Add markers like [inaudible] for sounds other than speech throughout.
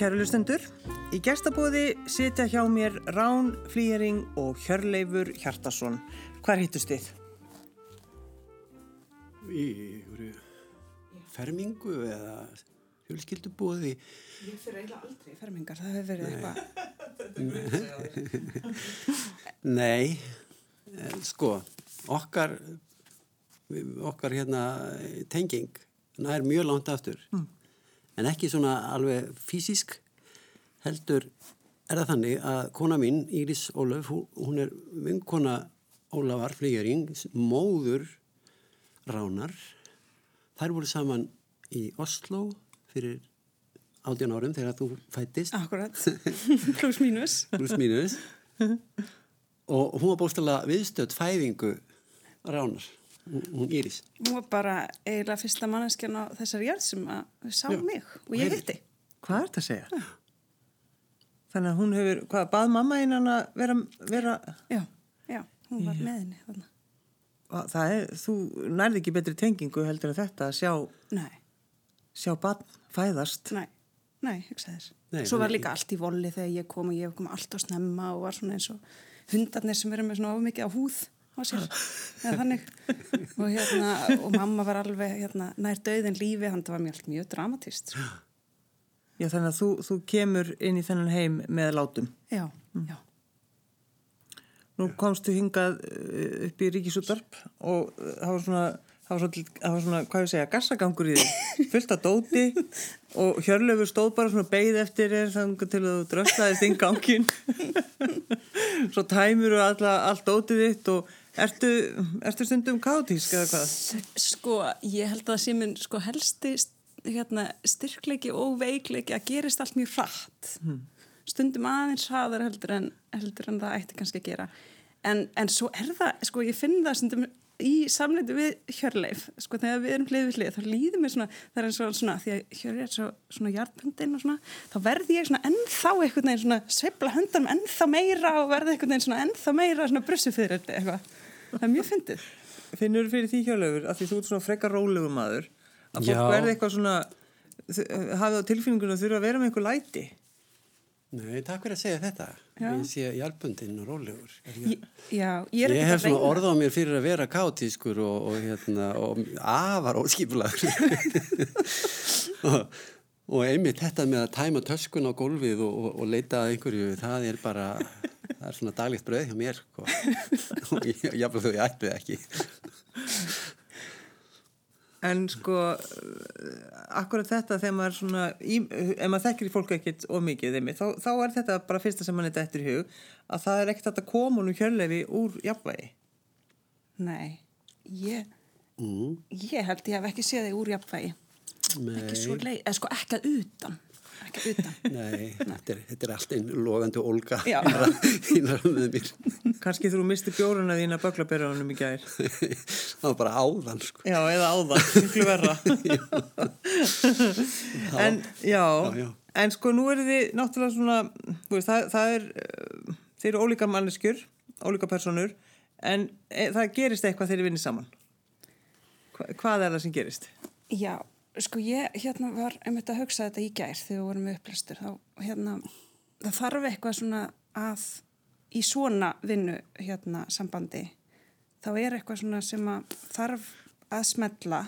kæru lustendur. Í gestabóði sitja hjá mér Rán Flýjering og Hjörleifur Hjartarsson. Hvar hittust þið? Í fermingu eða fjölskyldubóði. Ég fyrir eiginlega aldrei fermingar, það hefur verið eitthvað. Nei, sko, okkar, okkar hérna tenging, það er mjög langt aftur. Mm. En ekki svona alveg fysisk, heldur er það þannig að kona mín, Íris Ólaf, hún er vinkona Ólafar Flígering, móður Ránar. Þær voru saman í Oslo fyrir 18 árum þegar þú fættist. Akkurat, [laughs] pluss mínus. Pluss mínus. Og hún var bóstala viðstödd fæðingu Ránar, hún Íris. Hún var bara eiginlega fyrsta manneskjan á þessari jörð sem að sá Já. mig og ég hitti. Hvað er þetta að segja? Þannig að hún hefur, hvað, bað mamma einan að vera, vera Já, já, hún var með henni það er, þú nærði ekki betri tengingu heldur en þetta að sjá, Nei, sjá barn fæðast. nei, nei, hugsa þess. Nei, Svo var líka allt í volli þegar ég kom og ég kom allt á snemma og var svona eins og hundarnir sem verður með svona ofmikið á húð á sér. Og hérna, og mamma var alveg hérna, nær döðin lífi, að það var mjög, mjög dramatist. Sko. Já, þannig að þú, þú kemur inn í þennan heim með látum. Já, já. Nú komstu hingað uh, upp í Ríkisúttarp og uh, það var svona, það var var svona hvað ég segja, gassagangur í þig, [laughs] fullt af dóti og Hjörlefur stóð bara svona beigð eftir þér þannig til að þú dröslaðist inn gangin. [laughs] Svo tæmur og allt dótið þitt og ertu, ertu stundum kátísk eða hvað? Sko, ég held að það sé minn sko, helsti hérna, styrkleiki og veikleiki að gerist allt mjög hratt. Stundum aðeins hraðar heldur en, heldur en það ætti kannski að gera. En, en svo er það, sko, ég finn það stundum í samleitu við Hjörleif, sko, þegar við erum hlið við hlið, þá líður mér svona, það er eins og svona, því að Hjörleif er svo, svona hjartbundin og svona, þá verði ég svona ennþá einhvern veginn svona, sveifla hundanum ennþá meira og verði einhvern veginn svona ennþá meira svona brussu fyrir þetta eitthvað. Það er mjög fyndið. Finnur þú fyrir því Hjörlefur að því þú ert svona frekar rólegu maður að fólk verði eitthvað svona hafið á tilfinningunum að þurfa að vera með eitthvað læti? Nei, takk fyrir að segja þetta. Já. Ég sé hjálpundinn og rólegur. Er Ég, já, ég er ég ekki hef svona orð á mér fyrir að vera kátískur og, og, hérna, og afar óskipulagur. [laughs] og, og einmitt þetta með að tæma töskun á gólfið og, og, og leita að einhverju, það er bara, það er svona daglegt bröð hjá mér. Sko. [laughs] og ég, jáfnveg ætti það ekki. En sko, akkurat þetta þegar maður svona, í, ef maður þekkir fólku ekkert ómikið þeim, þá, þá er þetta bara fyrsta sem mann er eftir í hug, að það er ekkert að koma nú hjörlefi úr jafnvægi. Nei, ég, Mm, ég held ég hef ekki séð þig úr jafnvægi. Ekki svo nei, leið, eða sko ekki að utan. Ekki utan. [laughs] nei, þetta er, þetta er allt einn logandi olga Já. hínar með mér. Kannski þú misti bjóruna þín að böglaberaunum í gær. [laughs] það var bara áðan, sko. Já, eða áðan, [laughs] miklu verra. en, já, Já, já. en sko nú eru þið náttúrulega svona, þú veist, það, það er, uh, þeir eru ólíka manneskjur, ólíka personur, en e, það gerist eitthvað þegar þið vinnir saman. Hva, hvað er það sem gerist? Já, sko ég hérna var einmitt að hugsa þetta í gær þegar við vorum með upplæstur. Þá hérna, það þarf eitthvað svona að í svona vinnu hérna sambandi þá er eitthvað svona sem að þarf að smetla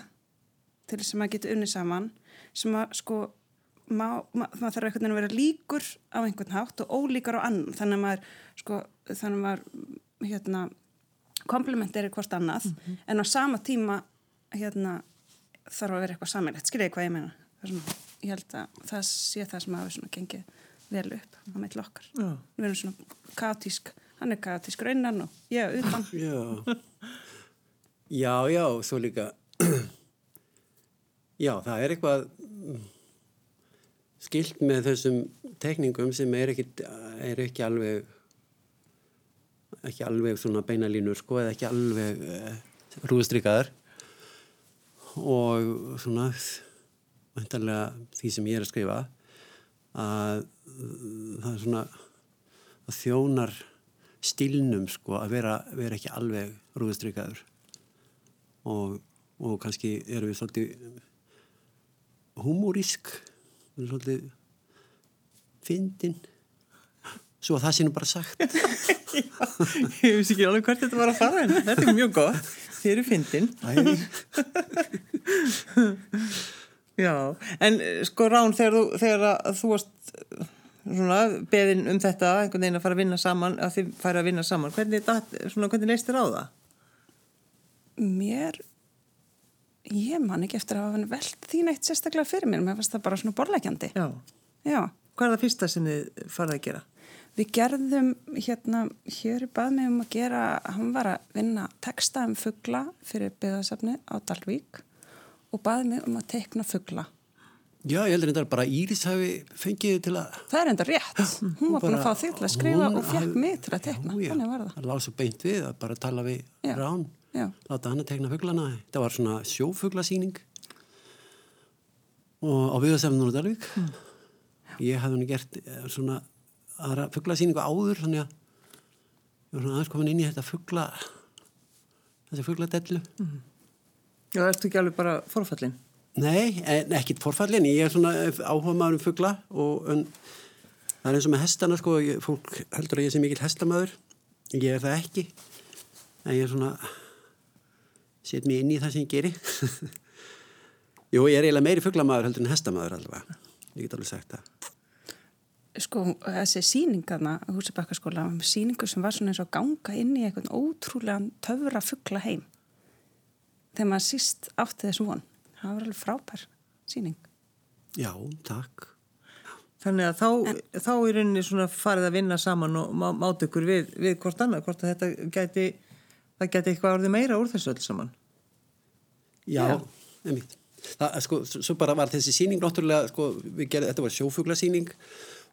til þess að maður geti unni saman sem að sko má, ma, maður þarf veginn að vera líkur á einhvern hátt og ólíkar á annan þannig að maður sko þannig að maður hérna komplementeri hvort annað en á sama tíma hérna þarf að vera eitthvað sammeilegt, skiljiði hvað ég meina? Svona, ég held að það sé það sem hafi gengið vel upp á meitt okkar. Já. við erum svona kaotísk hann er kaotísk raunan og ég er utan. Já, já, já, svo líka, [clears throat] já, það er eitthvað skilt með þessum tekningum sem er ekki, er ekki alveg, ekki alveg svona beinalínur, sko, eða ekki alveg uh, rúðstrykkaðar og svona, væntanlega því sem ég er að skrifa, að það er svona, að þjónar stílnum sko að vera, vera ekki alveg rúðstrykkaður og, og kannski erum við svolítið húmórísk við erum svolítið fyndin. Svo að það sé nú bara sagt. [laughs] Ég vissi ekki alveg hvert þetta var að fara en þetta er mjög gott. Þið eru fyndin. Já, en eh, sko Rán þegar þú, þegar að þú varst eh, svona beðin um þetta einhvern veginn að fara að vinna saman, að þið færa að vinna saman, hvernig, svona, hvernig leist þér á það? Mér, ég man ekki eftir að hafa velt þín eitt sérstaklega fyrir mér, mér fannst það bara svona borlækjandi. Já. Já, Hvað er það fyrsta sem þið farið að gera? Við gerðum hérna, hér bað mig um að gera, hann var að vinna texta um fuggla fyrir byggðasafni á Dalvík og baði mig um að tekna fuggla. Já, ég heldur þetta bara Íris hafi fengið til að... Það er enda rétt. Hún var búin að bara- fá þig til að skrifa hún og fekk mig til að já. Þannig var það. Það lág svo beint við að bara tala við Já. Rán. Já. Láta hann að tekna fuglana. Það var svona sjófuglasýning og á á Dalvík. Hmm. Ég hafði hann gert eh, svona aðra fuglasýningu áður þannig að ég var svona aðeins komin inn í þetta fugla þessi fugladellu. Já, ertu ekki alveg bara forfallin? Nei, en ekkit forfallin, ég er svona áhuga maður um fugla og en, það er eins og með hestana sko, ég, fólk heldur að ég sé mikill hestamæður, ég er það ekki, en ég er svona, set mér inn í það sem ég geri. [laughs] Jú, ég er eiginlega meiri fuglamæður heldur en hestamæður allavega, ég get alveg sagt það. Sko, þessi síningarna á Húsabakkaskóla, síningu sem var svona eins og ganga inn í eitthvað ótrúlegan töfra fuggla heim. Þegar maður síst átti þessu von. Það var alveg frábær síning. Já, takk. Þannig að þá, þá í rauninni svona farið að vinna saman og má, máta ykkur við, við hvort annað, hvort að þetta gæti, það gæti eitthvað orðið meira úr þessu öll saman. Já, Já. Það, sko, svo bara var þessi síning náttúrulega, sko, við gerðum, þetta var sjófuglasýning,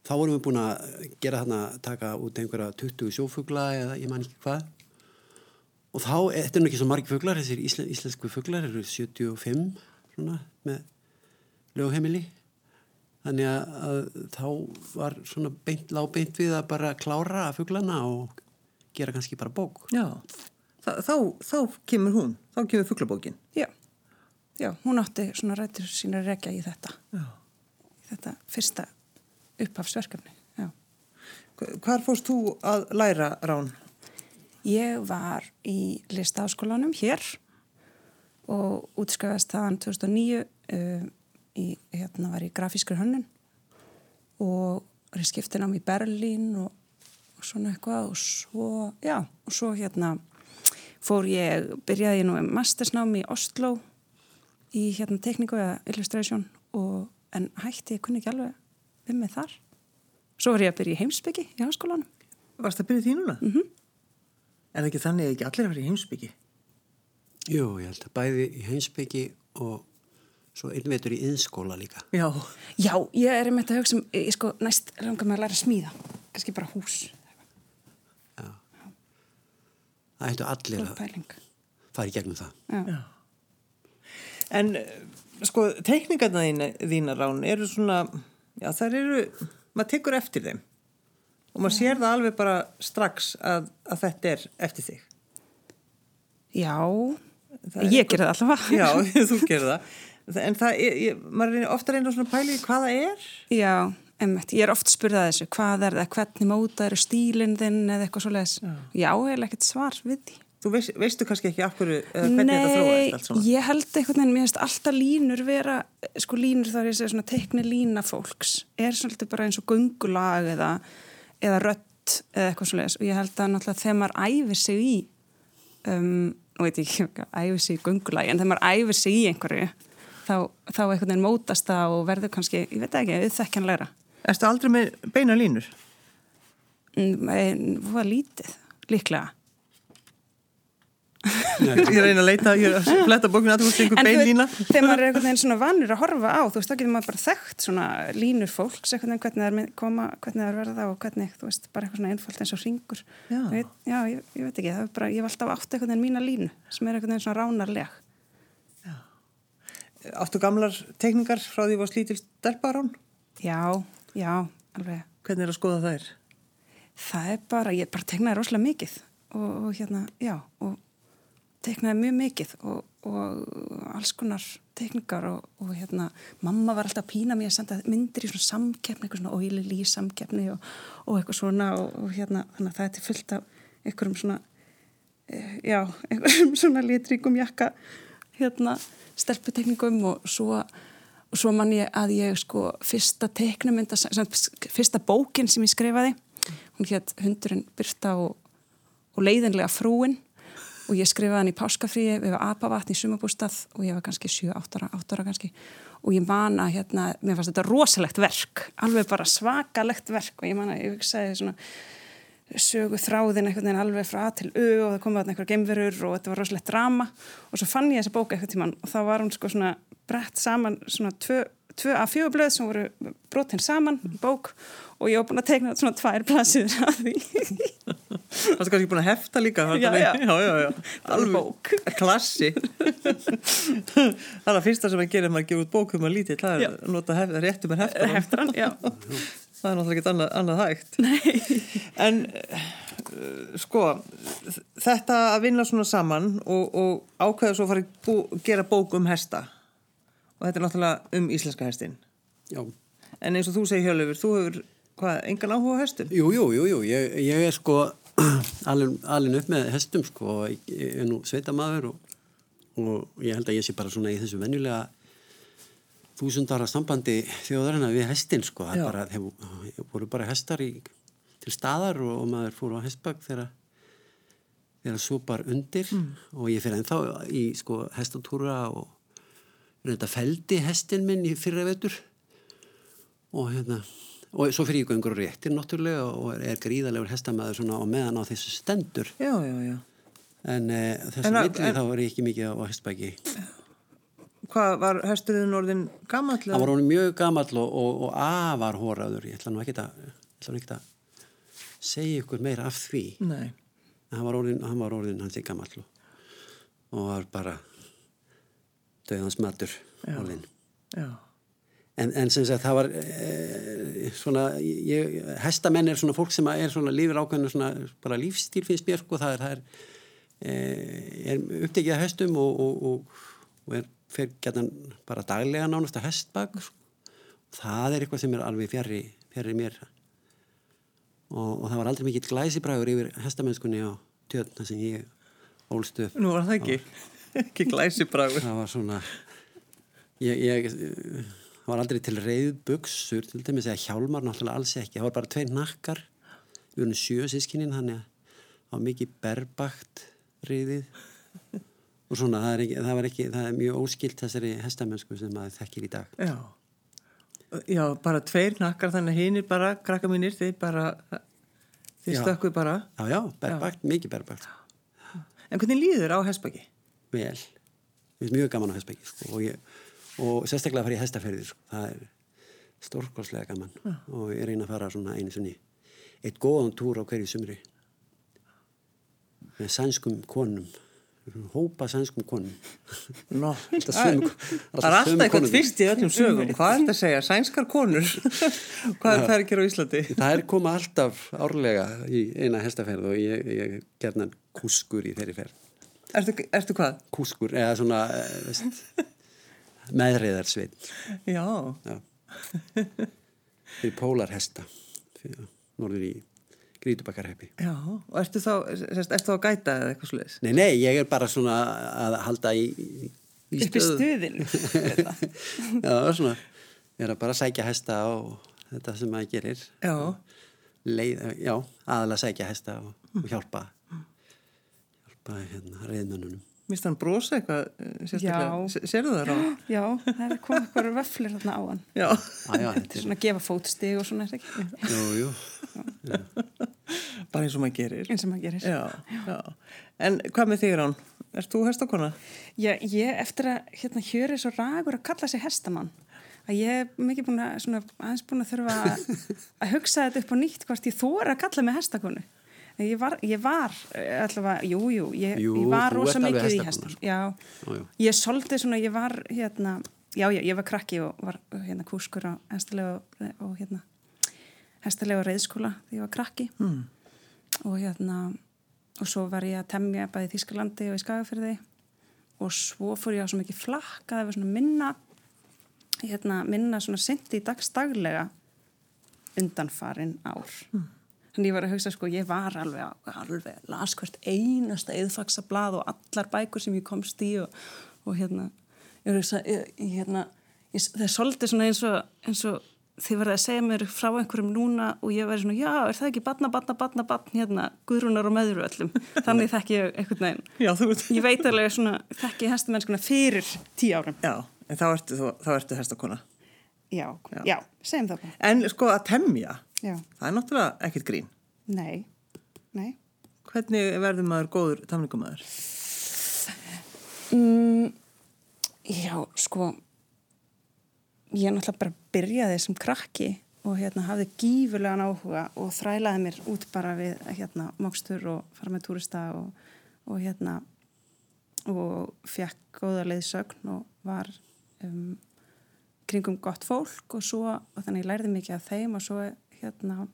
þá vorum við búin að gera þarna, taka út einhverja 20 sjófugla eða ég man ekki hvað. Og þá, þetta er nú ekki svo margi fuglar, þessir íslen, íslensku fuglar eru 75, svona, með lögheimili. Þannig að, að þá var svona beint, lág beint við að bara klára fuglana og gera kannski bara bók. Já, Þa, þá, þá kemur hún, þá kemur fugglabókin. Já, já, hún átti svona rættir sína rekja í þetta. Já. Í þetta fyrsta upphafsverkefni. Já. Hvar fórst þú að læra rán? Ég var í listaháskólanum hér og útskrifaðist þaðan 2009 uh, í, hérna var ég grafískur hönnun og ég skiptin á mig í Berlín og, og svona eitthvað og svo, já, og svo hérna fór ég, byrjaði ég nú með mastersnám í Oslo í hérna tekníku eða illustration og en hætti ég kunni ekki alveg við mig þar. Svo var ég að byrja í heimsbyggi í háskólanum. Varst það byrjuð því núna? Mm -hmm. Er það ekki þannig að ekki allir að vera í heimsbyggi? Jú, ég held að bæði í heimsbyggi og svo einveitur í innskóla líka. Já. Já, ég er einmitt að hugsa um, ég sko, næst langar maður að læra að smíða. Kannski bara hús. Já. Það ættu allir Góð að fara í gegnum það. Já. Já. En eh, sko, teikningarna þína, þína rán eru svona, já þær eru, maður tekur eftir þeim og maður sér það alveg bara strax að, að þetta er eftir þig. Já, Það ég ger það allavega. Já, [laughs] þú gerir það. En það, er, ég, maður er ofta reynda svona pæli í hvað það er. Já, emmitt, ég er oft spurðað þessu, hvað er það, hvernig móta eru stílinn þinn eða eitthvað svo leiðis. Já, ég er ekkert svar við því. Þú veist, veistu kannski ekki af hverju, eða hvernig þetta þróaðist allt svona. ég held einhvern veginn, mér finnst alltaf línur vera, sko línur þá er ég að segja svona tekni lína fólks, er svolítið bara eins og gungulag eða, eða rött eða eitthvað svo leiðis og ég held að náttúrulega þegar maður æfir sig í, um, nú veit ég ekki, æfir sig í gungulagi, en þegar maður æfir sig í einhverju, þá, þá einhvern veginn mótast það og verður kannski, ég veit ekki, auðþekkjanlegra. Erstu aldrei með beina línur? Mm, en Það var lítið, líklega. Ég reyna að leita, ég er að fletta bókinu að þú veist einhver En þú bein lína. þegar maður er einhvern veginn svona vanur að horfa á, þú veist, þá getur maður bara þekkt svona línur fólks, einhvern veginn hvernig það er koma, hvernig það er verða og hvernig, þú veist, bara eitthvað svona einfalt eins og ringur. Já. Veit, já, ég, ég veit ekki, það er bara, ég hef alltaf átt einhvern veginn mína línu sem er einhvern veginn svona ránarleg. Áttu gamlar teikningar frá því að var slítil stelparán? Já, já, alveg. Hvernig er að teiknaði mjög mikið og, og alls konar teikningar og, og hérna, mamma var alltaf að pína mér að senda myndir í svona samkeppni, eitthvað svona óíli lí samkeppni og, og eitthvað svona og, hérna, þannig að það er til fullt af einhverjum svona eh, já, [laughs] einhverjum svona litríkum jakka hérna, stelputekningum og svo svo man ég að ég sko fyrsta teiknumynda, fyrsta bókin sem ég skrifaði, hún hétt Hundurinn Byrta og, leiðinlega frúin og ég skrifaði hann í páskafríi við var apavatn í sumabústað og ég var kannski 7-8 ára, 8 ára kannski. Og ég man að hérna, mér fannst þetta rosalegt verk, alveg bara svakalegt verk. Og ég man að ég hugsaði svona sögu þráðin einhvern veginn alveg frá A til U og það komið að einhverja geimverur og þetta var rosalegt drama. Og svo fann ég þessa bóka eitthvað tíman og þá var hún sko svona brett saman svona tvö, tvö að fjögublöð sem voru brotinn saman, bók og ég var búin að teikna svona tvær plassiður af því. [laughs] Það er kannski búin að hefta líka? Já, já. já, já, já. Alveg bók. [laughs] Klassi. Það er að fyrsta sem að gera ef maður gefur út bók um að lítið, það er að nota hef, réttum er hefta Heftran, já. [laughs] Það er náttúrulega ekki annað, annað hægt. Nei. En uh, sko þetta að vinna svona saman og, og ákveða svo að fara að gera bók um hesta og þetta er náttúrulega um íslenska hestin Já. En eins og þú segir Hjörlefur, þú hefur hvað, engan áhuga á hestum? Jú, jú, jú, jú. Ég, ég er sko [clears throat] alin upp með hestum sko og ég, ég er nú sveitamaður og, og ég held að ég sé bara svona í þessu venjulega þúsundara sambandi þjóðarinnar við hestin sko. Það bara, þeir voru bara hestar í, til staðar og, og maður fór á hestbak þegar svo bara undir og ég fyrir ennþá í sko hestatúra og reynda feldi hestin minn í fyrra vetur. Og hérna og svo fyrir ég göngur og réttir náttúrulega og er, gríðalegur hestamæður svona og meðan á þessu stendur. Já, já, já. En e, þessu villi þá er ég ekki mikið á hestbæki Hvað var hesturinn orðin gamall? hann var honum mjög gamall og, og, og afar hóraður ég ætla nú ekki að, ég ætla nú ekki að segja ykkur meira af því. Nei. En hann var orðin, hann var orðin hans í gamall og var bara döðans matur orðin. Já, En, en sem sagt það var e, svona, ég, hestamenn er svona fólk sem er svona lífur ákveðinu svona bara lífstíl finnst mér sko, það er, það er, e, er upptekið að hestum og, og, og, og er fyrir gætan bara daglega nánast að hestbak sko. það er eitthvað sem er alveg fjari, fjari mér. Og, og það var aldrei mikill glæsibræður yfir hestamennskunni á tjötna sem ég ólst upp nú var það ekki ekki glæsibragur. Það var svona ég, ég var aldrei til reyð buksur til dæmis eða hjálmar náttúrulega alls ekki. Það var bara tveir nakkar. Við erum sjö sískinin þannig að það var mikið berbakt reyðið og svona það er, ekki, það var ekki það er mjög óskilt þessari hestamennsku sem maður þekkir í dag. Já. Já, bara tveir nakkar þannig að hinir bara, krakka mínir, þið bara Já. stökkuð bara. Já já, berbakt, mikið berbakt. En hvernig líður á hestbaki? Vel, mér finnst mjög gaman á hestbæki sko, og, ég, og sérstaklega að fara í hestaferðir sko. það er stórkoslega gaman. Og ég reyna að fara svona einu sinni eitt góðan túr á hverju sumri. Með sænskum konum. Hópa sænskum konum. [laughs] Alltaf það sömu- það er alltaf eitthvað tvist í öllum sögum. Hvað er þetta að segja? Sænskar konur. [laughs] Hvað er það að gera á Íslandi? það er koma alltaf árlega í eina hestaferð og ég, ég gerna kúskur í þeirri ferð Ertu, ertu hvað? kúskur, eða svona eh, veist, meðreiðarsveit Já, Já. Fyrir pólarhesta fyrir norður í Grítubakkarheppi. já, og ertu þá, ertu þá að gæta eða eitthvað sluðis? Nei, nei, ég er bara svona að halda í, í, stuðinu. [laughs] Já, svona, ég er að bara sækja hesta og þetta sem maður gerir. Já, Leið, já, aðalega sækja hesta og, og hjálpa, hjálpa hérna reyðmönnunum. minnst hann brosa eitthvað eh, sérstaklega, Já. S- sérðu það ráð? [gasps] Já, það er komið eitthvað vöflur þarna á hann. Já, Já, já, Þetta er svona að gefa fótstig og svona, er það ekki? jú, jú. bara eins og maður gerir Eins og maður gerir. Já, já, en hvað með þig Rán? Erst þú hestakona? Já, ég eftir að hérna hjöri svo ragur að kalla sig hestamann að ég er mikið búin að svona, aðeins búin að þurfa að, að hugsa þetta upp á nýtt hvort ég þóra að kalla mig hestakonu ég var, ég var eh, allavega, jú, jú, ég, Jú, ég var rosa mikið í hestum sko. já, já. ég solti svona, ég var hérna, já, já, ég var krakki og var hérna kúskur á hestalegu og, og hérna hestalegu reyðskóla þegar ég var krakki Hmm. og hérna og svo var ég að temja bæði Þískalandi og í Skagafyrði og svo fór ég á svo mikið flakka það var svona minna hérna, minna svona syndi í dagstaglega undanfarin ár mm. Þannig ég var að hugsa sko ég var alveg, alveg las hvert einasta eðfaksablað og allar bækur sem ég komst í og, og hérna ég var að hugsa ég, hérna, ég, það er svolítið svona eins og, eins og þið verði að segja mér frá einhverjum núna og ég verði svona, já, er það ekki batna, batna, batna, batna, hérna, guðrunar og meður öllum, [laughs] þannig þekk ég einhvern veginn. Já, þú veit. Ég veit alveg svona, þekk ég hestamennskuna fyrir tíu árum. Já, en þá ertu, þá ertu hestakona. Já, já, já segjum það. En sko að temja, já. það er náttúrulega ekkert grín. Nei, nei. Hvernig verður maður góður tamningumæður? Mm, já, sko ég náttúrulega bara byrjaði sem krakki og hérna hafði gífurlegan áhuga og þrælaði mér út bara við hérna mókstur og fara með túrista og, og hérna og fekk góða leiðsögn og var um, kringum gott fólk og svo og þannig ég lærði mikið af þeim og svo hérna.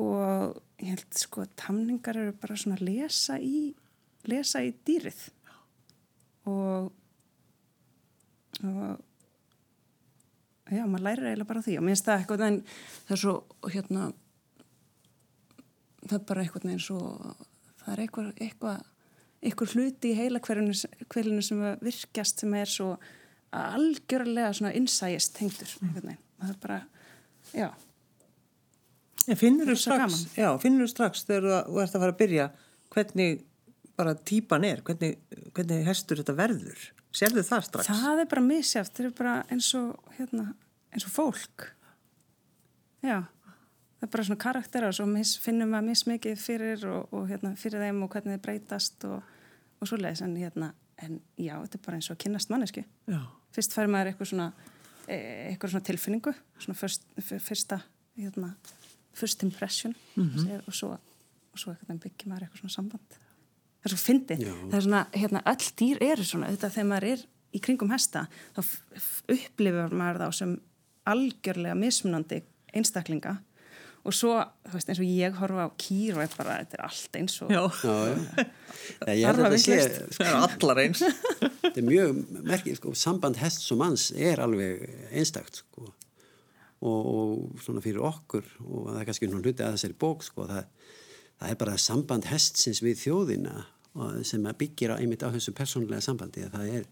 Og ég held sko tamningar eru bara svona að lesa í lesa í dýrið. Og og já, maður lærir eiginlega bara því. Og mér finnst það eitthvað en það er svo hérna það er bara eitthvað eins og það er eitthvað, eitthvað, eitthvað hluti í heila hverjunu sem virkjast sem er svo algjörlega svona innsægist tengdur það er bara, já Finnur þú strax, já, strax þegar þú ert að fara að byrja hvernig bara típan er, hvernig, hvernig hestur þetta verður Serðu það strax? Það er bara misjátt, það er bara eins og, hérna, eins og fólk. Já, það er bara svona karaktera og svo mis, finnum við mismikið fyrir og, og hérna, fyrir þeim og hvernig þeir breytast og, og svo leiðis. En, hérna, en já, þetta er bara eins og kynast mannesku. Fyrst fær maður eitthvað svona, eitthvað svona tilfinningu, svona fyrst, fyrsta, hérna, first impression. Mm -hmm. og svo, svo byggjum maður eitthvað svona samband. Það er svo fyndið, það er svona hérna, öll dýr eru svona, þetta þegar maður er í kringum hesta, þá upplifur maður þá sem algjörlega mismunandi einstaklinga og svo, þú veist, eins og ég horfa á kýr og bara, þetta er allt eins og Já, já, já. ég held að þetta sé sko, allar eins. [laughs] Þetta er mjög merkið, sko, samband hest og manns er alveg einstakt, sko. Og, og svona fyrir okkur og það er kannski svona hluti að þessari bók, sko, það það er bara samband hestsins við þjóðina sem byggir á, einmitt á þessu persónulega sambandi. Það er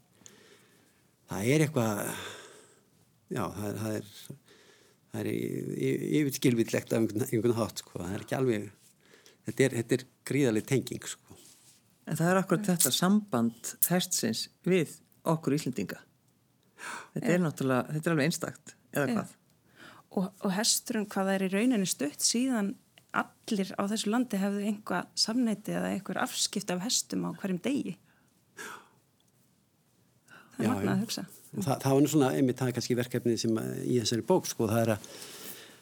það er eitthvað já, það, það er það er yfirskilvillegt af einhvern, einhvern hátt, sko, það er ekki alveg þetta er, þetta er gríðarlega tenging, sko. En það er akkurat þetta samband hestsins við okkur Íslendinga. Þetta er náttúrulega, þetta er alveg einstakt eða hvað? Og, og hesturinn hvað það er í rauninni stutt síðan allir á þessu landi hefðu einhvað samneiti eða einhver afskipt af hestum á hverjum degi. Það er magna að hugsa Þa, það var nú svona, einmitt það er kannski verkefni sem í þessari bók sko, það er að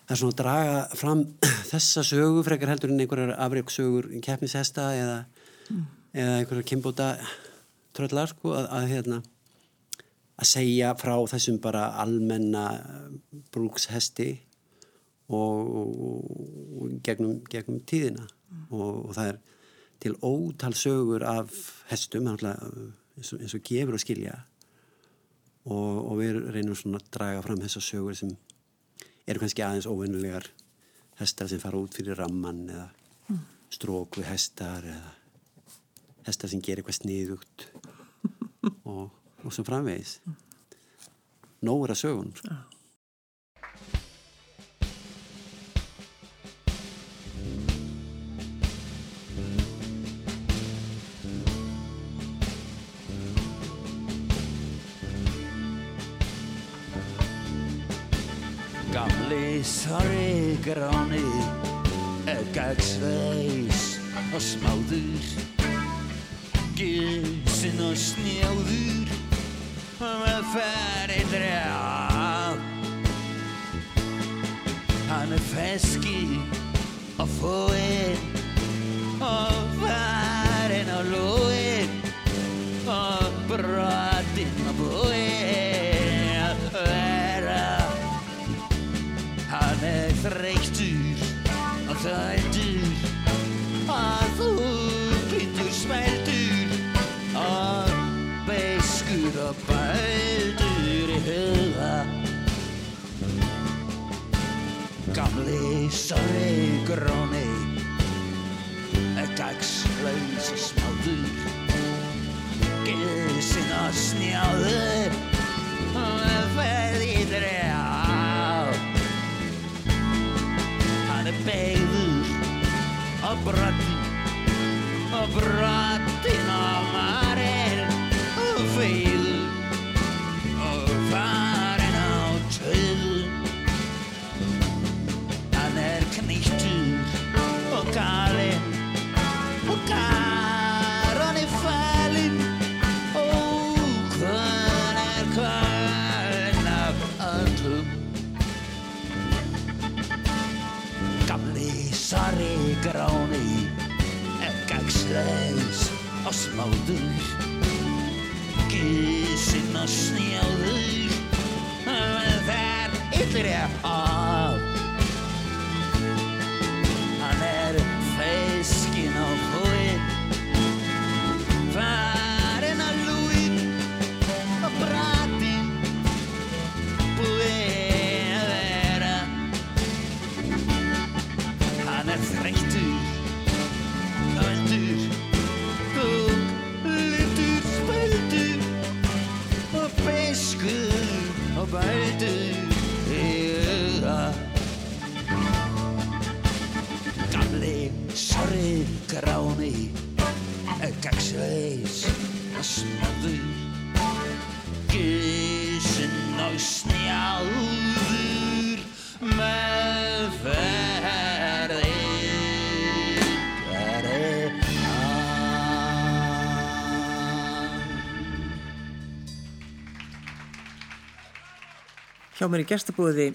það er svona að draga fram [clears throat] þessa sögu frekar heldur en einhverjar afreiksögur keppnishesta eða, mm. eða einhverjar kimbóta tröllar sko, að, að hérna að segja frá þessum bara almenna brúkshesti og, og gegnum, gegnum tíðina mm. og, og það er til ótal sögur af hestum eins og, eins og gefur og skilja og við reynum svona að draga fram þessar sögur sem eru kannski aðeins óvennulegar hestar sem fara út fyrir ramman eða mm. strók við hestar eða hestar sem gerir eitthvað sniðugt [laughs] og, og svo framvegis nógur að sögun sko. Sorry gráni Gagsveis og smáður Gilsinn og snjáður með færið drjá Hann er feski og fóinn og sætur að þú getur smæltur og beskur og bæltur í huga. Gamli sori gróni dagslaus og smáður. Gilsin og snjáður á bratti gagsleis og smáður Gísinn og snjáður þær yllir ég af smáður Gísinn og snjáður Með ferði Verði Hjá mér í gestabúði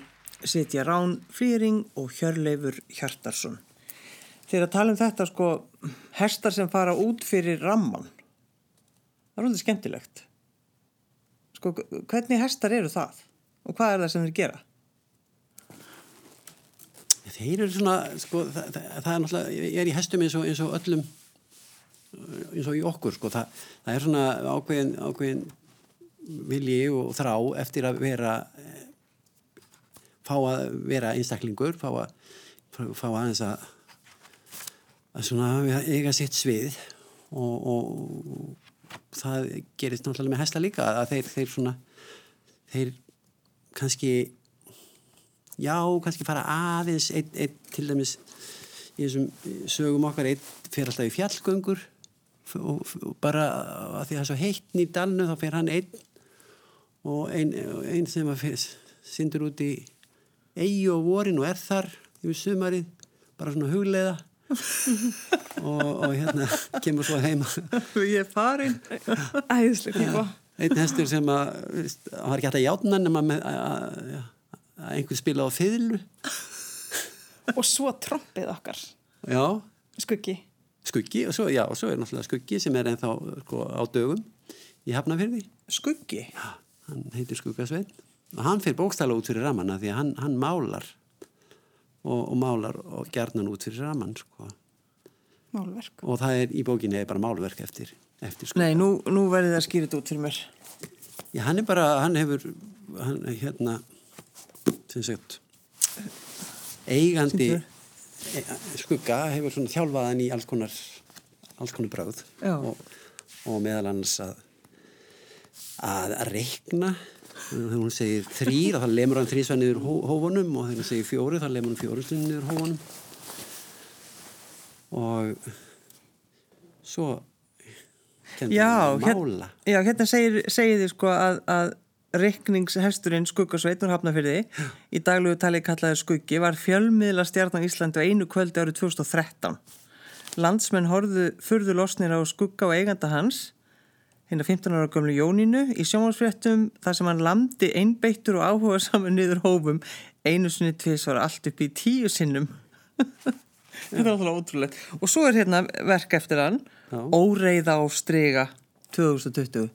sitja Rán Flýring og Hjörleifur Hjartarsson. Þegar að tala um þetta sko, hestar sem fara út fyrir ramman. Það er alveg skemmtilegt. Sko, hvernig hestar eru það? Og hvað er það sem þeir gera? Þeir eru svona, sko, það, það, það er náttúrulega, ég er í hestum eins og, eins og öllum, eins og í okkur, sko, það, það er svona ákveðin, ákveðin vilji og þrá eftir að vera, fá að vera einstaklingur, fá að, fá aðeins að, að svona eiga sitt svið og, og það gerist náttúrulega með hesta líka, að þeir, þeir svona, þeir kannski já, kannski fara aðeins einn, einn til dæmis í þessum sögum okkar einn fer alltaf í fjallgöngur og, og bara að því að það er svo heittn í dalnu þá fer hann einn og einn ein sem syndur út í eigi og vorin og er þar yfir sumarið, bara svona hugleiða [laughs] og, og hérna kemur svo heima Ég er farin. Æðislega einn hestur sem að hann var ekki hægt að játna nema með að, að, að einhver spila á fiðlu. Og svo trompið okkar, já, skuggi. skuggi og svo, já, og svo er náttúrulega skuggi sem er ennþá sko, á dögum í Hafnafyrði Skuggi. hann heitir Skuggasveinn og hann fyrir bókstæla út fyrir ramanna því að hann, hann málar og, og málar og gerðnan út fyrir ramann sko. Málverk. og það er í bókinni er bara málverk eftir, eftir skugga Nei, nú, nú verði það skýrit út fyrir mér. Já, hann er bara, hann hefur hann er hérna sem sagt eigandi e, skugga hefur svona þjálfaðan í alls konar alls konar bráð og, og meðal annars að að reikna þegar hún segir þrýr þá lemur hann niður hó, hófunum og þegar hún segir fjóri þá lemur hann fjóri niður hófunum. Og svo kenndi Já, hann að mála. já, hérna segir, segir þið sko að, að reikningshesturinn Skuggasveit úr Hafnafyrði í daglugu tali kallaði Skuggi var fjölmiðla stjarnan Íslandi á einu kvöldi árið 2013. Landsmenn horfðu furðu losnir á Skugga og eiganda hans hérna 15 ára gömlu Jónínu í sjónvarsfréttum þar sem hann lamdi einbeittur og áhuga saman niður hófum einu sinni tvis var allt upp í tíu sinnum. [laughs] Þetta er alltaf ótrúlegt. Og svo er hérna verk eftir hann Já. Óreiða á strega 2020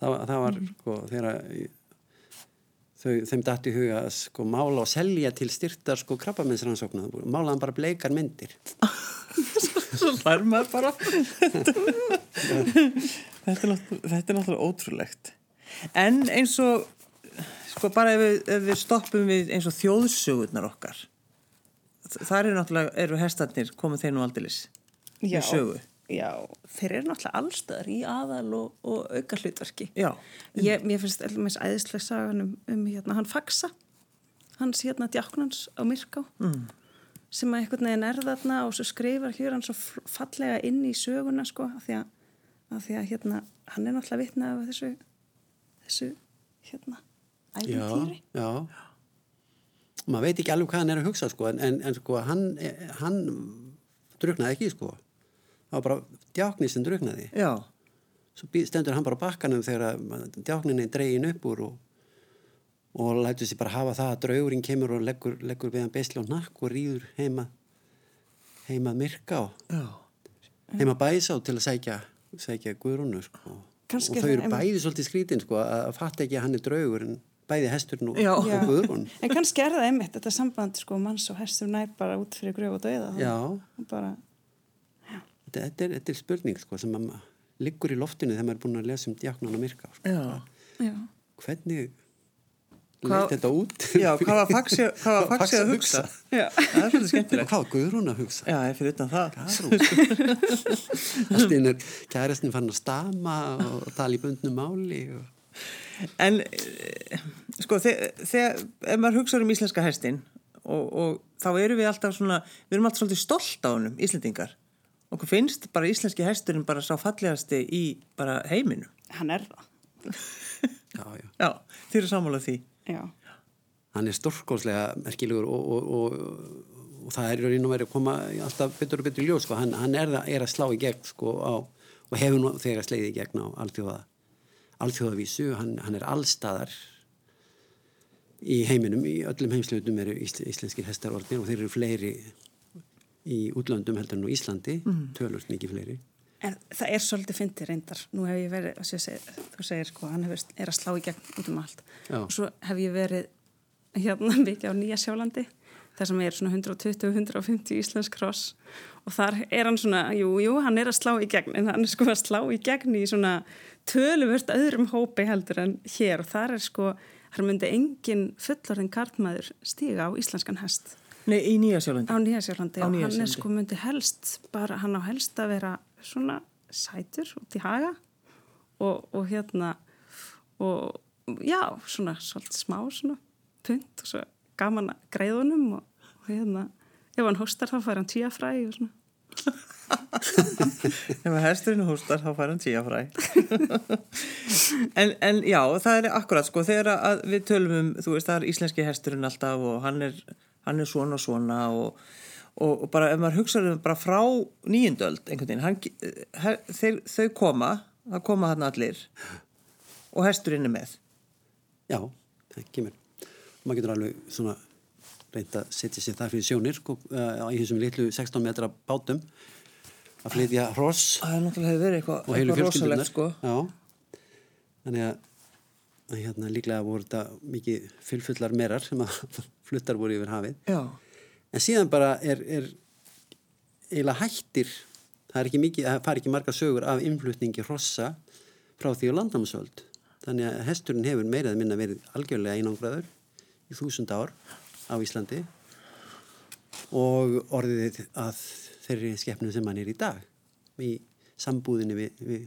það, það var sko þegar þau, þeim datt í huga að sko mála og selja til styrtar sko krabbamennsrannsókna mála hann bara bleikar myndir. [laughs] Svo lær maður bara. Þetta er, þetta er náttúrulega ótrúlegt. En eins og sko bara ef við, ef við stoppum við eins og þjóðsögurnar okkar þar eru náttúrulega, eru hestarnir komið þeir nú aldilis Já, í sögu já, þeir eru náttúrulega allstöðar í aðal og, og auka hlutverki. Já, Ég, mér finnst allmest æðislega sagan um, um hérna, hann Faxa, hans hérna djáknans á Myrká, mm. sem að einhvern veginn er þarna og svo skrifar hér hann svo fallega inn í söguna, sko, af því að, af því að hérna, hann er náttúrulega vitna af þessu, þessu, hérna, æfintýri. já. maður veit ekki alveg hvað hann er að hugsa sko en, en, en sko hann, hann druknaði ekki sko það var bara djáknir sem druknaði já, svo stendur hann bara á bakkanum þegar djákninni er dregin upp úr og, og lætur sér bara hafa það að draugurinn kemur og leggur, leggur við hann beisli á nakk og rýður heima heima myrka og já, heima bæsá til að sækja sækja guðrúnu sko. Og þau eru bæði svolítið skrítin sko, að fatta ekki að hann er draugur en bæði hesturinn og, Já. og guðrún En kannski er það einmitt, þetta samband, sko, manns og hestur nær bara út fyrir gröf og dauða. Já. Og bara, þetta, þetta, er, þetta er spurning sko, sem að liggur í loftinu þegar maður er búin að lesa um djáknan og myrka sko. já já. hvernig Hvað- leit þetta út Já, hvað var faxi, [laughs] hvað var faxi að hugsa? Já. Það er svolítið skemmtilegt. hvað var Guðrún að hugsa Já, ég fyrir utan það. [laughs] allt inn er kærastin fann að stama og tala í bundnu máli og... En eh, sko, þe- þegar, ef maður hugsa um íslenska hestin og, og þá erum við alltaf svona, við erum alltaf svolítið stolt á honum, Íslendingar. Okkur finnst bara íslenski hesturinn bara sá fallegasti í bara heiminu. Hann er það. já, já. Já, þið eru sammálað því. Já. hann er stórkóðslega merkilegur og, og, og, og það er í raun og verið að koma alltaf betur og betur í ljós sko. hann, hann er, það- er að slá í gegn sko, á, og hefur nú þegar sleiði í gegn á alþjóða, alþjóðavísu hann, hann er allstaðar í heiminum, í öllum heimslutum eru ís, íslenskir hestarordnir og þeir eru fleiri í útlöndum heldur en á Íslandi, mm. tölvöld mikið fleiri En það er svolítið fyndið reyndar. Nú hef ég verið, ég segi, þú segir sko, hann hefur, er að slá í gegn út um allt. Já. Og svo hef ég verið hérna [laughs] mikið á Nýja Sjálandi, þar sem er svona 120-150 íslensk kross. Og þar er hann svona, jú, jú, hann er að slá í gegn, en hann er sko að slá í gegn í svona töluvert öðrum hópi heldur en hér. Og þar er sko, hann myndi engin fullorðin kartmaður stíga á íslenskan hest. Nei, í Nýja sjálfandi. Á Nýjasjálandi Á og hann er Nýja-Sjálandi. sko myndi helst bara, hann á helst að vera svona sætur út í haga og, og hérna og já, svona svolítið smá svona punt og svo gaman að greiðunum og, og hérna ef hann hóstar þá fær hann tíafræ og svona [laughs] Ef að hesturinn hústar þá fær hann tíja fræ. [laughs] en, en já, það er akkurat sko, þegar við tölum um, þú veist, það er íslenski hesturinn alltaf og hann er, hann er svona svona og, og, og bara ef maður hugsaður um bara frá nýjendöld einhvern veginn, hann, þeir, þau koma, það koma hann allir og hesturinn er með. Já, það kemur. Og maður getur alveg svona reynd að setja sér það fyrir sjónir uh, í þessum litlu 16 metra bátum að flytja hross Það er náttúrulega verið eitthvað, fjölskyldunar. rosalegt sko. Já, þannig að hérna líklega voru þetta mikið fylfullar merar sem að fluttar voru yfir hafið. Já, En síðan bara er, er eiginlega hættir, það er ekki mikið, það fari ekki marga sögur af innflutningi hrossa frá því á landnámsöld. Þannig að hesturinn hefur meirað minna verið algjörlega einangraður í þúsund ár á Íslandi og orðið að þeirri skepnum sem hann er í dag í sambúðinni við, við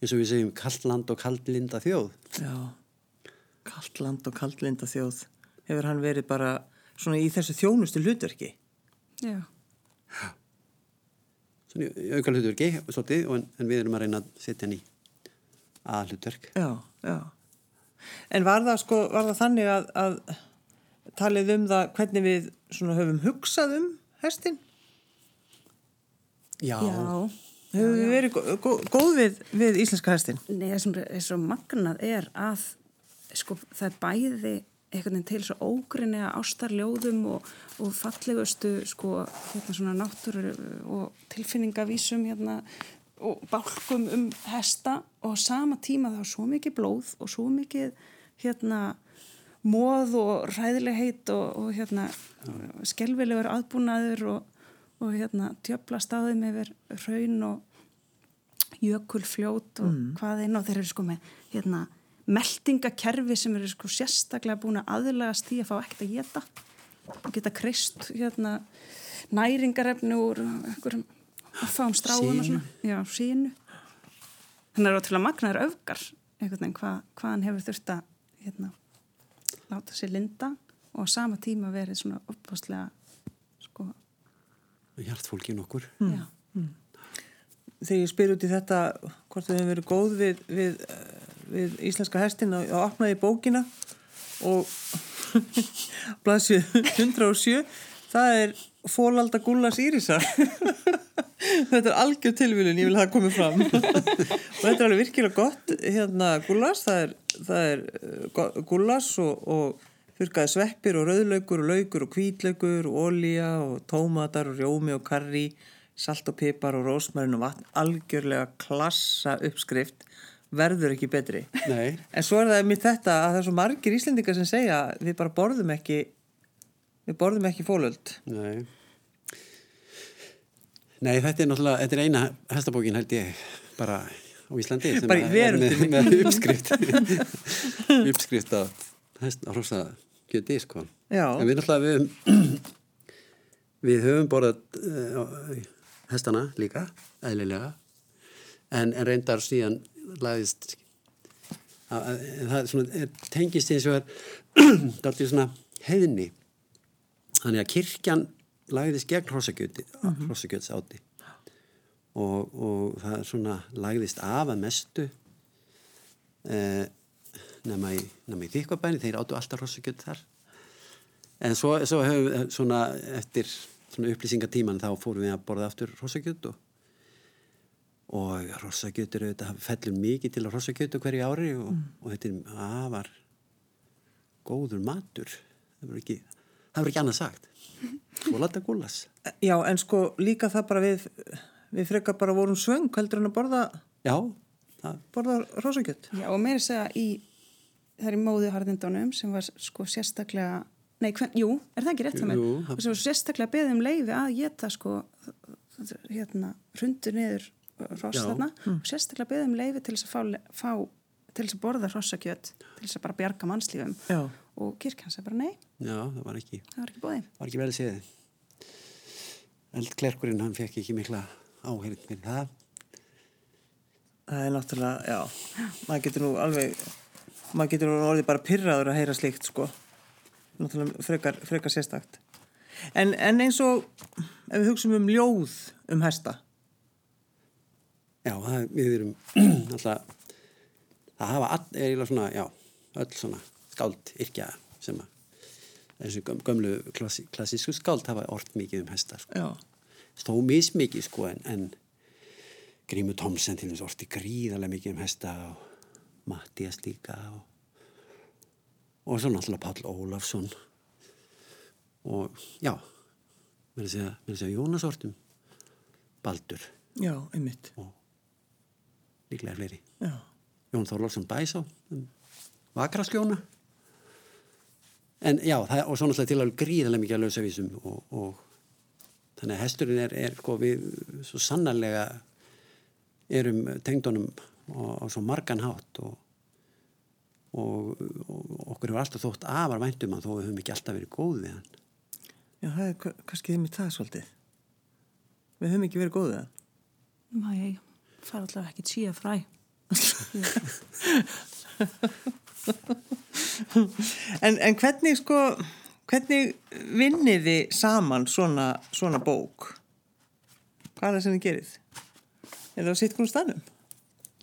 eins og við segjum kallt land og kallt linda þjóð. já. Kallt land og kallt linda þjóð. Hefur hann verið bara svona í þessu þjónustu hlutverki? já, Svona í auka hlutverki, svolítið, og en, en við erum að reyna að setja hann í að hlutverk. Já, já. En var það sko, var það þannig að, að talið um það hvernig við svona höfum hugsað um hestin? Já, já. Höfum við verið gó, gó, góð við, við íslenska hestin? Nei, það sem er svo magnað er að sko, það er bæði einhvern veginn til svo ógrinniga ástarljóðum og, og fallegustu sko, hérna svona náttúru og tilfinningavísum hérna, og bálkum um hesta. Og sama tíma þá svo mikið blóð og svo mikið hérna móð og ræðilegheit og, og hérna skelvilegur aðbúnaður og, og hérna djöfla staðum yfir raun og jökulfljót og hvað einn og þeir eru sko með hérna, meldingakerfi sem eru sko sérstaklega búin að aðlagast því að fá ekkert að geta og geta kreist hérna, næringarefni úr einhverjum að fáum stráum og svona. Já, sínu. Þannig er ótrúlega magnaður öfgar einhvern veginn hvað, hvað hann hefur þurft að hérna, láta sér linda og á sama tíma verið svona uppváðslega sko, hjartfólkin okkur já. þegar ég spyr út í þetta hvort þau hefur verið góð við, við, eh, við íslenska hestin og, opnaði bókina og [laughs] blaðsju 107 það er fólalda gullas írisar. [laughs] Þetta er algjör tilvílun, ég vil hafa komið fram. [laughs] Og þetta er alveg virkilega gott hérna gullas, það er, það er uh, gullas og, og þurkaði sveppir og rauðlaugur og laugur og kvítlaugur og olía og tómatar og rjómi og karri salt og pipar og rósmærin og vatn. Algjörlega klassa uppskrift verður ekki betri. Nei, en svo er það mér þetta að það er svo margir íslendingar sem segja við bara borðum ekki við borðum ekki fólöld. Nei. Nei, þetta er náttúrulega, þetta er eina hestabókin held ég bara á Íslandi sem Bara er með, með uppskrift. [laughs] Uppskrift á hrossa kjöti, sko. Já. En við náttúrulega við við höfum borðað uh, hestana líka, eðlilega. En, en reyndar síðan að, það svona, er, tengist eins og er svona heiðni. Þannig að kirkjan lagðist gegn hrossakjöti hrossakjöts áti og, og það svona lagðist af að mestu eh, nema í, í þykvabæni þeir áttu alltaf hrossakjöt þar. En svo, svo hefur svona eftir upplýsingatíman þá fórum við að borða aftur hrossakjöt og og hrossakjötur auðvitað fellur mikið til að hrossakjötu hverju ári og, og þetta er afar góður matur. Það verður ekki, það verður ekki annað sagt. Og lata gúlas [laughs] já en sko líka það bara við við frekar bara vorum svöng heldur en að borða já, það, borða rósakjött Já, og meira segja í, það er í móðu harðindunum sem var sko sérstaklega, nei, hvern, jú, er það ekki rétt það með? Og sem var sérstaklega beðið um leiði að geta sko, hérna, rundur niður ross þarna. Og sérstaklega beðið um leiði til þess að fá, fá til þess að borða hrossakjött, til þess að bara bjarga mannslífum. Já. Og kirkjan sagði bara nei, já, það var ekki það var ekki bóðið. var ekki vel að séð. Eldklerkurinn hann fekk ekki mikla áheyrð fyrir það. Það er náttúrulega, já. Maður getur nú alveg maður getur nú orðið bara pyrraður að heyra slíkt sko. Náttúrulega frekar, frekar sérstakt. En, en eins og ef við hugsaum um ljóð um hesta já, það, við erum [clears throat] alltaf það hafa all, er eiginlega svona, já, öll svona skáld yrkja sem að þessu göm, gömlu klassi, klassísku skáld hafa orð mikið um hesta sko. stó mismikið sko en, en Grímur Thomsen til þess orti gríðarlega mikið um hesta og Mattias líka og, og svo náttúrulega Páll Ólafsson og já mér mér að segja Jónas ortum Baldur. Já, einmitt. Og líklega fleiri. Já, Jón Þorlófsson Bæsá um Vakraskjóna en já, það, og svo náttúrulega til alveg gríðarlega mikið að lausa vísum og, og þannig að hesturinn er, er sko, við svo sannarlega erum tengdunum á, á svo margan hátt og, og, og okkur hefur alltaf þótt afar væntum að þó við höfum ekki alltaf verið góð við hann. Já, það er ka- kannski mitt það svolítið. Við höfum ekki verið góðið það Mæ, fara allavega ekki tíja fræ. En, en hvernig sko, hvernig vinnið þið saman svona, svona bók? Hvað er það sem þið gerið? Er það að sitt konum stannum?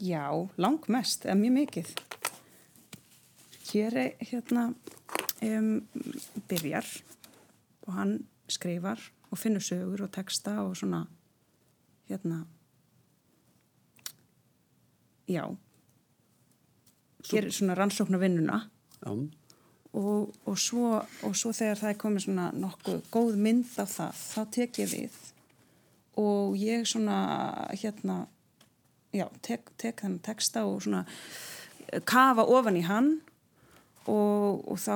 Já, langmest, eða mjög mikið. Hér er hérna um, byrjar og hann skrifar og finnur sögur og texta og svona hérna já. Gerir svona rannsóknar vinnuna. Já, og, og, svo, og svo þegar það er komið svona nokkuð góð mynd af það þá tek ég við. Og ég svona hérna já, tek, tek þennan texta og svona kafa ofan í hann og, og þá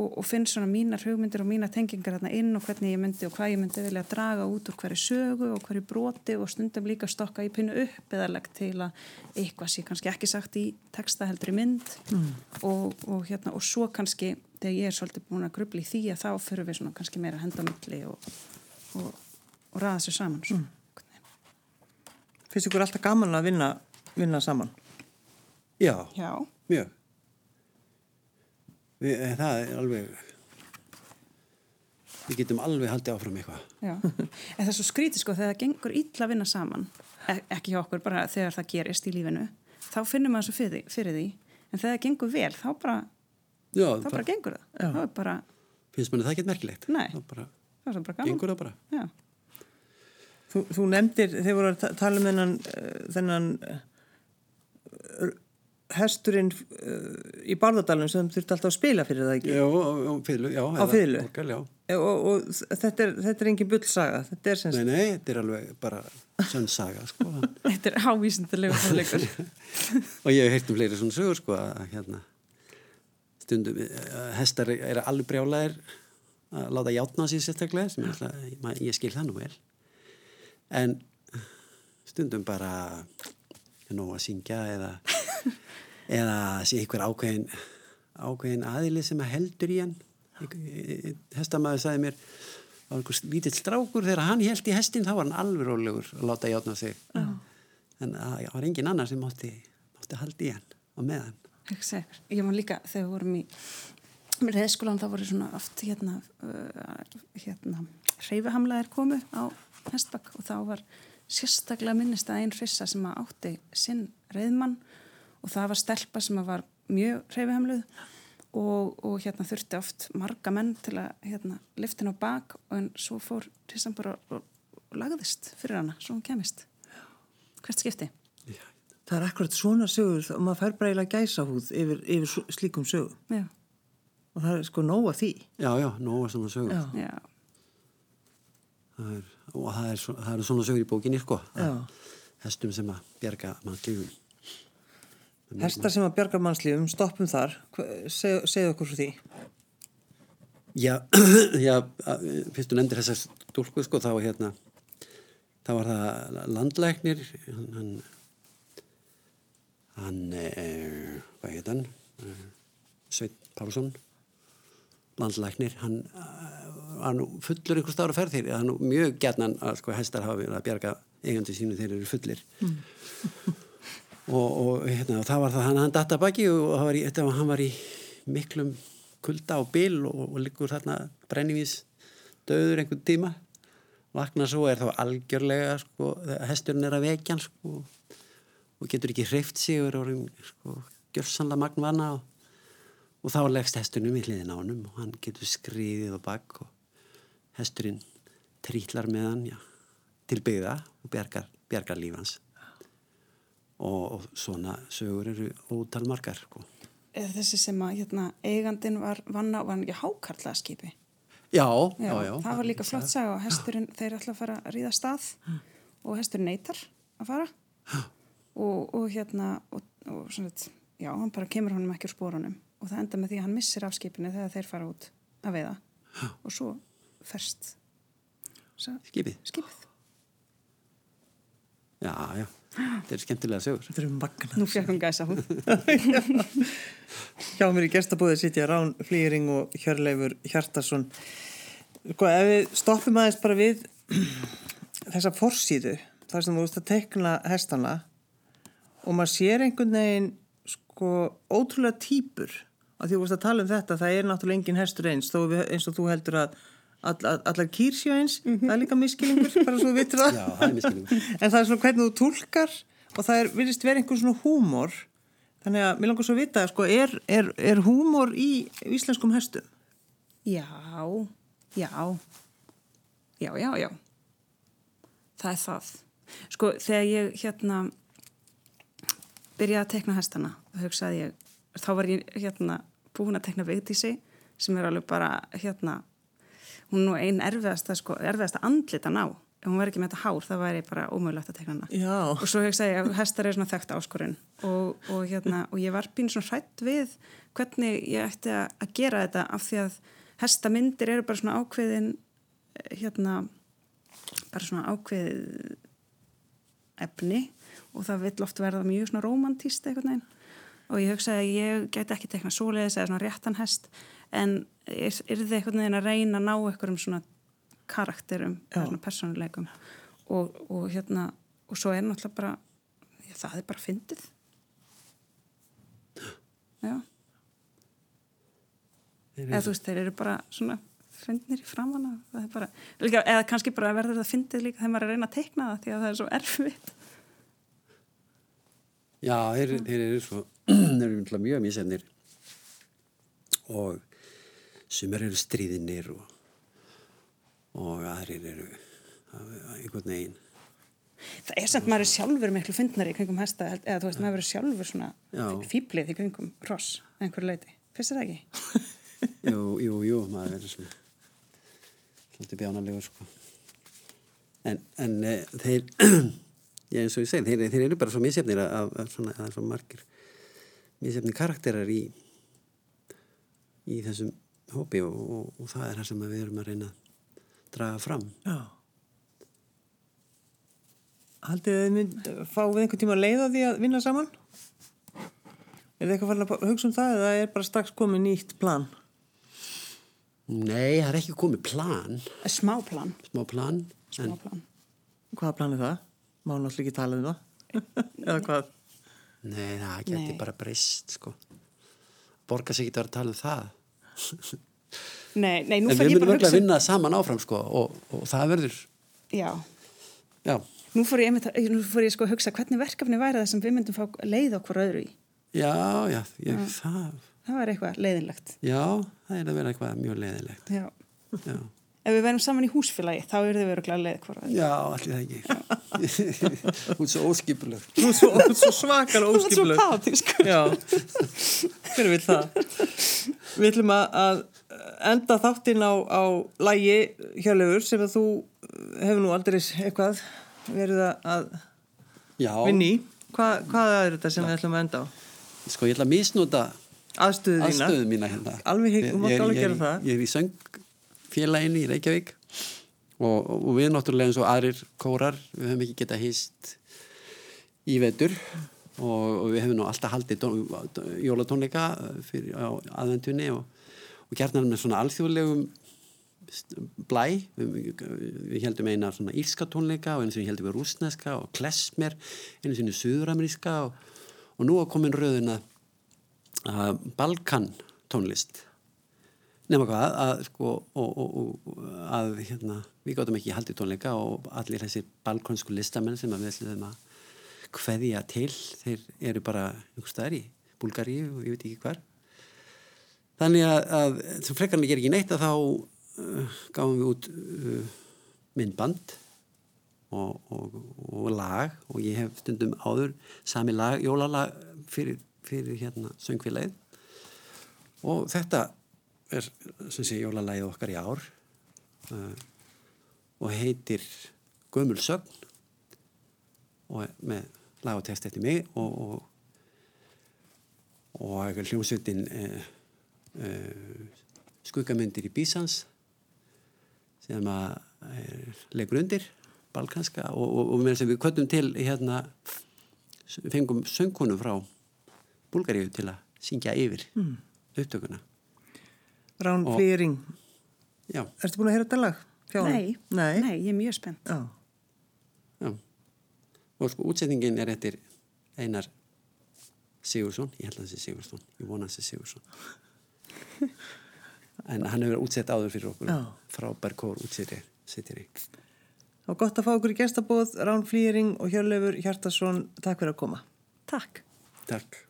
og, og finn svona mínar hugmyndir og mínar tengingar hérna inn og hvernig ég myndi og hvað ég myndi vilja draga út úr hverju sögu og hverju broti og stundum líka stokka í pinu upp eða legg til að eitthvað sé kannski ekki sagt í texta heldur í mynd og, og hérna og svo kannski þegar ég er svolítið búin að grubla í því að þá fyrir við svona kannski meira hendamilli og, og, og raða sér saman svo. Finnst ykkur alltaf gaman að vinna, vinna saman? Já, Já, mjög. Við, eh, það er alveg, við getum alveg haldið áfram eitthvað. já. En það er svo skrítið sko þegar það gengur illa að vinna saman, e ekki hjá okkur, bara þegar það gerist í lífinu, þá finnum maður svo fyrir því, fyrir því. en þegar það gengur vel, þá bara, Já, þá bara gengur það. Þá er bara, finnst manni það ekki merkilegt. Nei. Það bara, það er bara gaman. gengur það bara. Já, Þú, þú nefndir, þeir voru að ta- tala um þennan, uh, þennan uh, hesturinn uh, í Bárðardalum sem þurfti alltaf að spila fyrir það ekki. Já, á? Orgel, já. Og, og þetta, er, þetta er engin bullsaga, þetta er sem Nei, nei, þetta er alveg bara sönn saga, sko. [laughs] þetta er hávísindilegu fólleikur. [laughs] og ég hef heyrt um fleiri svona sögur, sko, að hérna, stundum, eh, hestar eru alveg brjálæðir að láta játna sér sérstaklega, sem ég, ætla, ég, ég skil það nú vel. En stundum bara nóg að syngja eða, eða sé einhver ákveðin, ákveðin aðili sem að heldur í hann. Hestamæður sagði mér, það var einhver lítill strákur þegar hann held í hestin þá var hann alveg rólegur að láta játna sig. En það var engin annar sem mátti, mátti haldi í hann og með hann. Ég var líka, þegar við vorum í með reyðskólan, þá voru svona oft hérna, uh, hérna hreyfihamlaðir komu á hestbakk og þá var sérstaklega minnist að einn hrissa sem að átti sinn reyðmann og það var stelpa sem var mjög hreyfihamluð og, og hérna þurfti oft marga menn til að hérna liftin á bak en svo fór hrissan bara og, og lagðist fyrir hana, svo hún kemist hvert skipti Það er akkurat svona sögur og maður fær bara eiginlega gæsa húð yfir, yfir slíkum sögum Já, og það er sko nóga því. Já, já, nóg að svona sögur. Já. já, Það er, og það er, það eru svona sögur í bókinni, sko. Já. Hestum sem að bjarga mannklífum. Hestar sem að bjarga mannslífum, stoppum þar, Hva- seg, segðu okkur frá því. Já, [clears throat] já, fyrst þú nefndir þessar stúlku, sko, þá hérna, þá var það landlæknir, hann, hann, hann eh, hvað heit hann, eh, Sveit Pálsson, landlæknir, hann eh, var nú fullur einhver stára ferð þeirri, það er nú mjög gætnan að sko hestar hafa verið að bjarga eigandi sínu þeir eru fullir. [laughs] og, og, hérna, það var það, hann, hann datta baki og var í, var, hann var í miklum kulda og bil og, og liggur þarna brennivís döður einhvern tíma. Vakna svo er þá algjörlega sko, hesturinn er að vekja sko, og getur ekki hreift sig og er sko, gjörsanlega magnvana og, og þá leggst hesturinn í hliðin á honum og hann getur skriðið og bakk og hesturinn trítlar með hann já, til byggða og bjargar, bjargar lífans og, og svona sögur eru ótal margar sko. eða þessi sem að hérna, eigandin var vanna var hann ekki hákarlaða skipi já, já, já, já, það var líka flott saga og hesturinn, þeir ætla að fara að ríða stað og hesturinn neytar að fara. Og, og hérna og, og svona, já, hann bara kemur honum ekki úr spórunum og það enda með því að hann missir af skipinu þegar þeir fara út að veiða. Og svo ferst skipið. skipið. Já, já, þetta er skemmtilega sögur Þetta eru magna. nú fekk hann gæsa hún [laughs] Hjá mér í gestabúði sitja Rán Flýring og Hjörleifur Hjartarsson. Sko, ef við stoppum aðeins bara við [clears throat] þessa forsýðu, þar sem þú veist að tekna hestana og maður sér einhvern veginn sko ótrúlega týpur og því þú veist að tala um þetta, það er náttúrulega engin hestur eins, þó við, eins og þú heldur að all, all, allar kýrsjó eins, það er líka miskilingur, bara svo vitur það. [laughs] Já, það en það er svona hvernig þú tólkar og það er, virðist vera einhver svona húmor þannig að mér langar svo að vita sko, er, er, er húmor í íslenskum hestum? Já, já, já, já, já. Það er það. Sko, þegar ég hérna byrjaði að tekna hestana, þá hugsaði ég, þá var ég hérna búin að tekna Vigdísi sem er alveg bara hérna, hún nú einn erfiðasta, sko, erfiðasta andlitan á. Ef hún væri ekki með þetta hár það væri bara ómögulegt að tekna hana. Já. og svo hugsa ég að hestar er svona þekkt áskorun og, og, hérna, og ég var býn svona hrætt við hvernig ég ætti að, að gera þetta af því að hestamyndir eru bara svona ákveðin eh, hérna bara svona ákveðið efni og það vill oft verða mjög svona romantíst einhvern veginn. Og ég hugsaði að ég gæti ekki tekna svoleiðis eða svona réttan hest en er, er þið einhvern veginn að reyna að ná einhverjum svona karakterum svona persónuleikum. Og, og hérna og svo er náttúrulega bara já, það er bara fyndið. Já. Eða þú veist þeir eru bara svona fyndnir í er bara, líka, eða kannski bara verður það fyndið líka þegar maður er að reyna að teikna það því að það er svo erfitt. Já, þeir, þeir eru svo, [clears throat] þeir eru náttúrulega mjög mísefnir og sumar eru stríðinir og, og aðrir eru einhvern veginn. það er samt maður er sjálfur miklu fyndnari í kringum hesta eða þú veist maður er sjálfur svona Já. fýblið í kringum hross að einhverju leiti, finnst það ekki? Jú, jú, jú, maður verður svona svolítið bjánalegur sko. En, en e, þeir, [clears throat] ég eins og ég segi, þeir, þeir eru bara svo af svona, það er svo margir mísefnir karakterar í í þessum hópi og, og, og það er það sem við erum að reyna að draga fram. Já. Haldið þið mynd, fáið einhvern tíma leið á því að vinna saman? Er þið eitthvað farin að hugsa um það eða er bara strax komið nýtt plan? Nei, það er ekki komið plan, Smá plan, smá plan, smá en plan. Hvaða plan er það? Má náttúrulega ekki tala um það. [laughs] eða hvað? nei, það Nei. bara breyst, sko. Borga sig ekki að vera að tala um það. Nei, nei, nú En við ég myndum bara að öll að hugsa vinna saman áfram, sko, og, og það verður, Já, já, nú fór ég, að- ég sko að hugsa hvernig verkefni væri það sem við myndum fá leið okkur öðru í. Já, já, ég, það, það var eitthvað leiðinlegt. Já, það er að vera eitthvað mjög leiðilegt. Já. Já, Ef við verðum saman í húsfélagi þá eru þið verið leið hvort öðru já allir það ekki. Hún er svo óskipuleg. Þú er svo, svo svakalega Það var svo óskiplega. patísk Já, hver vil það? Við ætlum að, að enda þáttinn á, á lægi Hjörleifur sem að þú hefur nú aldrei eitthvað verið að Já, vinni. Hva, hvað er þetta sem við ætlum að enda á? sko, ég ætla að misnúta Aðstöðu þína? aðstöðu mína hérna. Alveg er- ég er gera í- það. Ég er í söngfélaginu í Reykjavík. Og, og við náttúrulega eins og aðrir kórar, við höfum ekki getað hýst í vetur. Og, og við hefum nú alltaf haldið tón- jólatónleika fyrir, aðvendunni og, og gerðnar með svona alþjóðlegum blæ. Við, við heldum eina svona írska tónleika og einu sinni heldum við rúsneska og klesmer einu sinni suðurameríska og, nú er komin röðin að Balkan tónlist nema hvað að sko og, og, og að hérna við gáttum ekki haldið tónleika og allir þessir balkonsku listamenn sem við ætlum að kveðja til þeir eru bara einhvers staðar í Búlgaríu og ég veit ekki hvar. Þannig að, að sem frekarni ger ekki neitt að þá uh, gáum við út uh, myndband og, og, og lag. Og ég hef stundum áður sami lag, jólalag fyrir, fyrir hérna söngfélagið. Og þetta er sem sé jólalagið okkar í ár uh, og heitir Gömul sögn og með lag og text eftir mig og, og, og hljómsveitin uh, uh, skuggamyndir í Bísans sem að leikur undir balkanska og, og, við köttum til hérna fengum söngkonu frá Búlgaríu til að syngja yfir mm. upptökuna Rán Og- Flýring. já, Ertu búin að heyra þetta lag? Nei, Nei. nei, ég er mjög spennt Já. já og sko útsetningin er eftir Einar Sigursson ég held að það sé Sigursson, ég vona að það sé Sigursson [laughs] en hann hefur útsett áður fyrir okkur Já. frábær kór. Það var gott að fá okkur í gestabóð, Rán Flýring og Hjörleifur Hjartarsson. Takk fyrir að koma. Takk Takk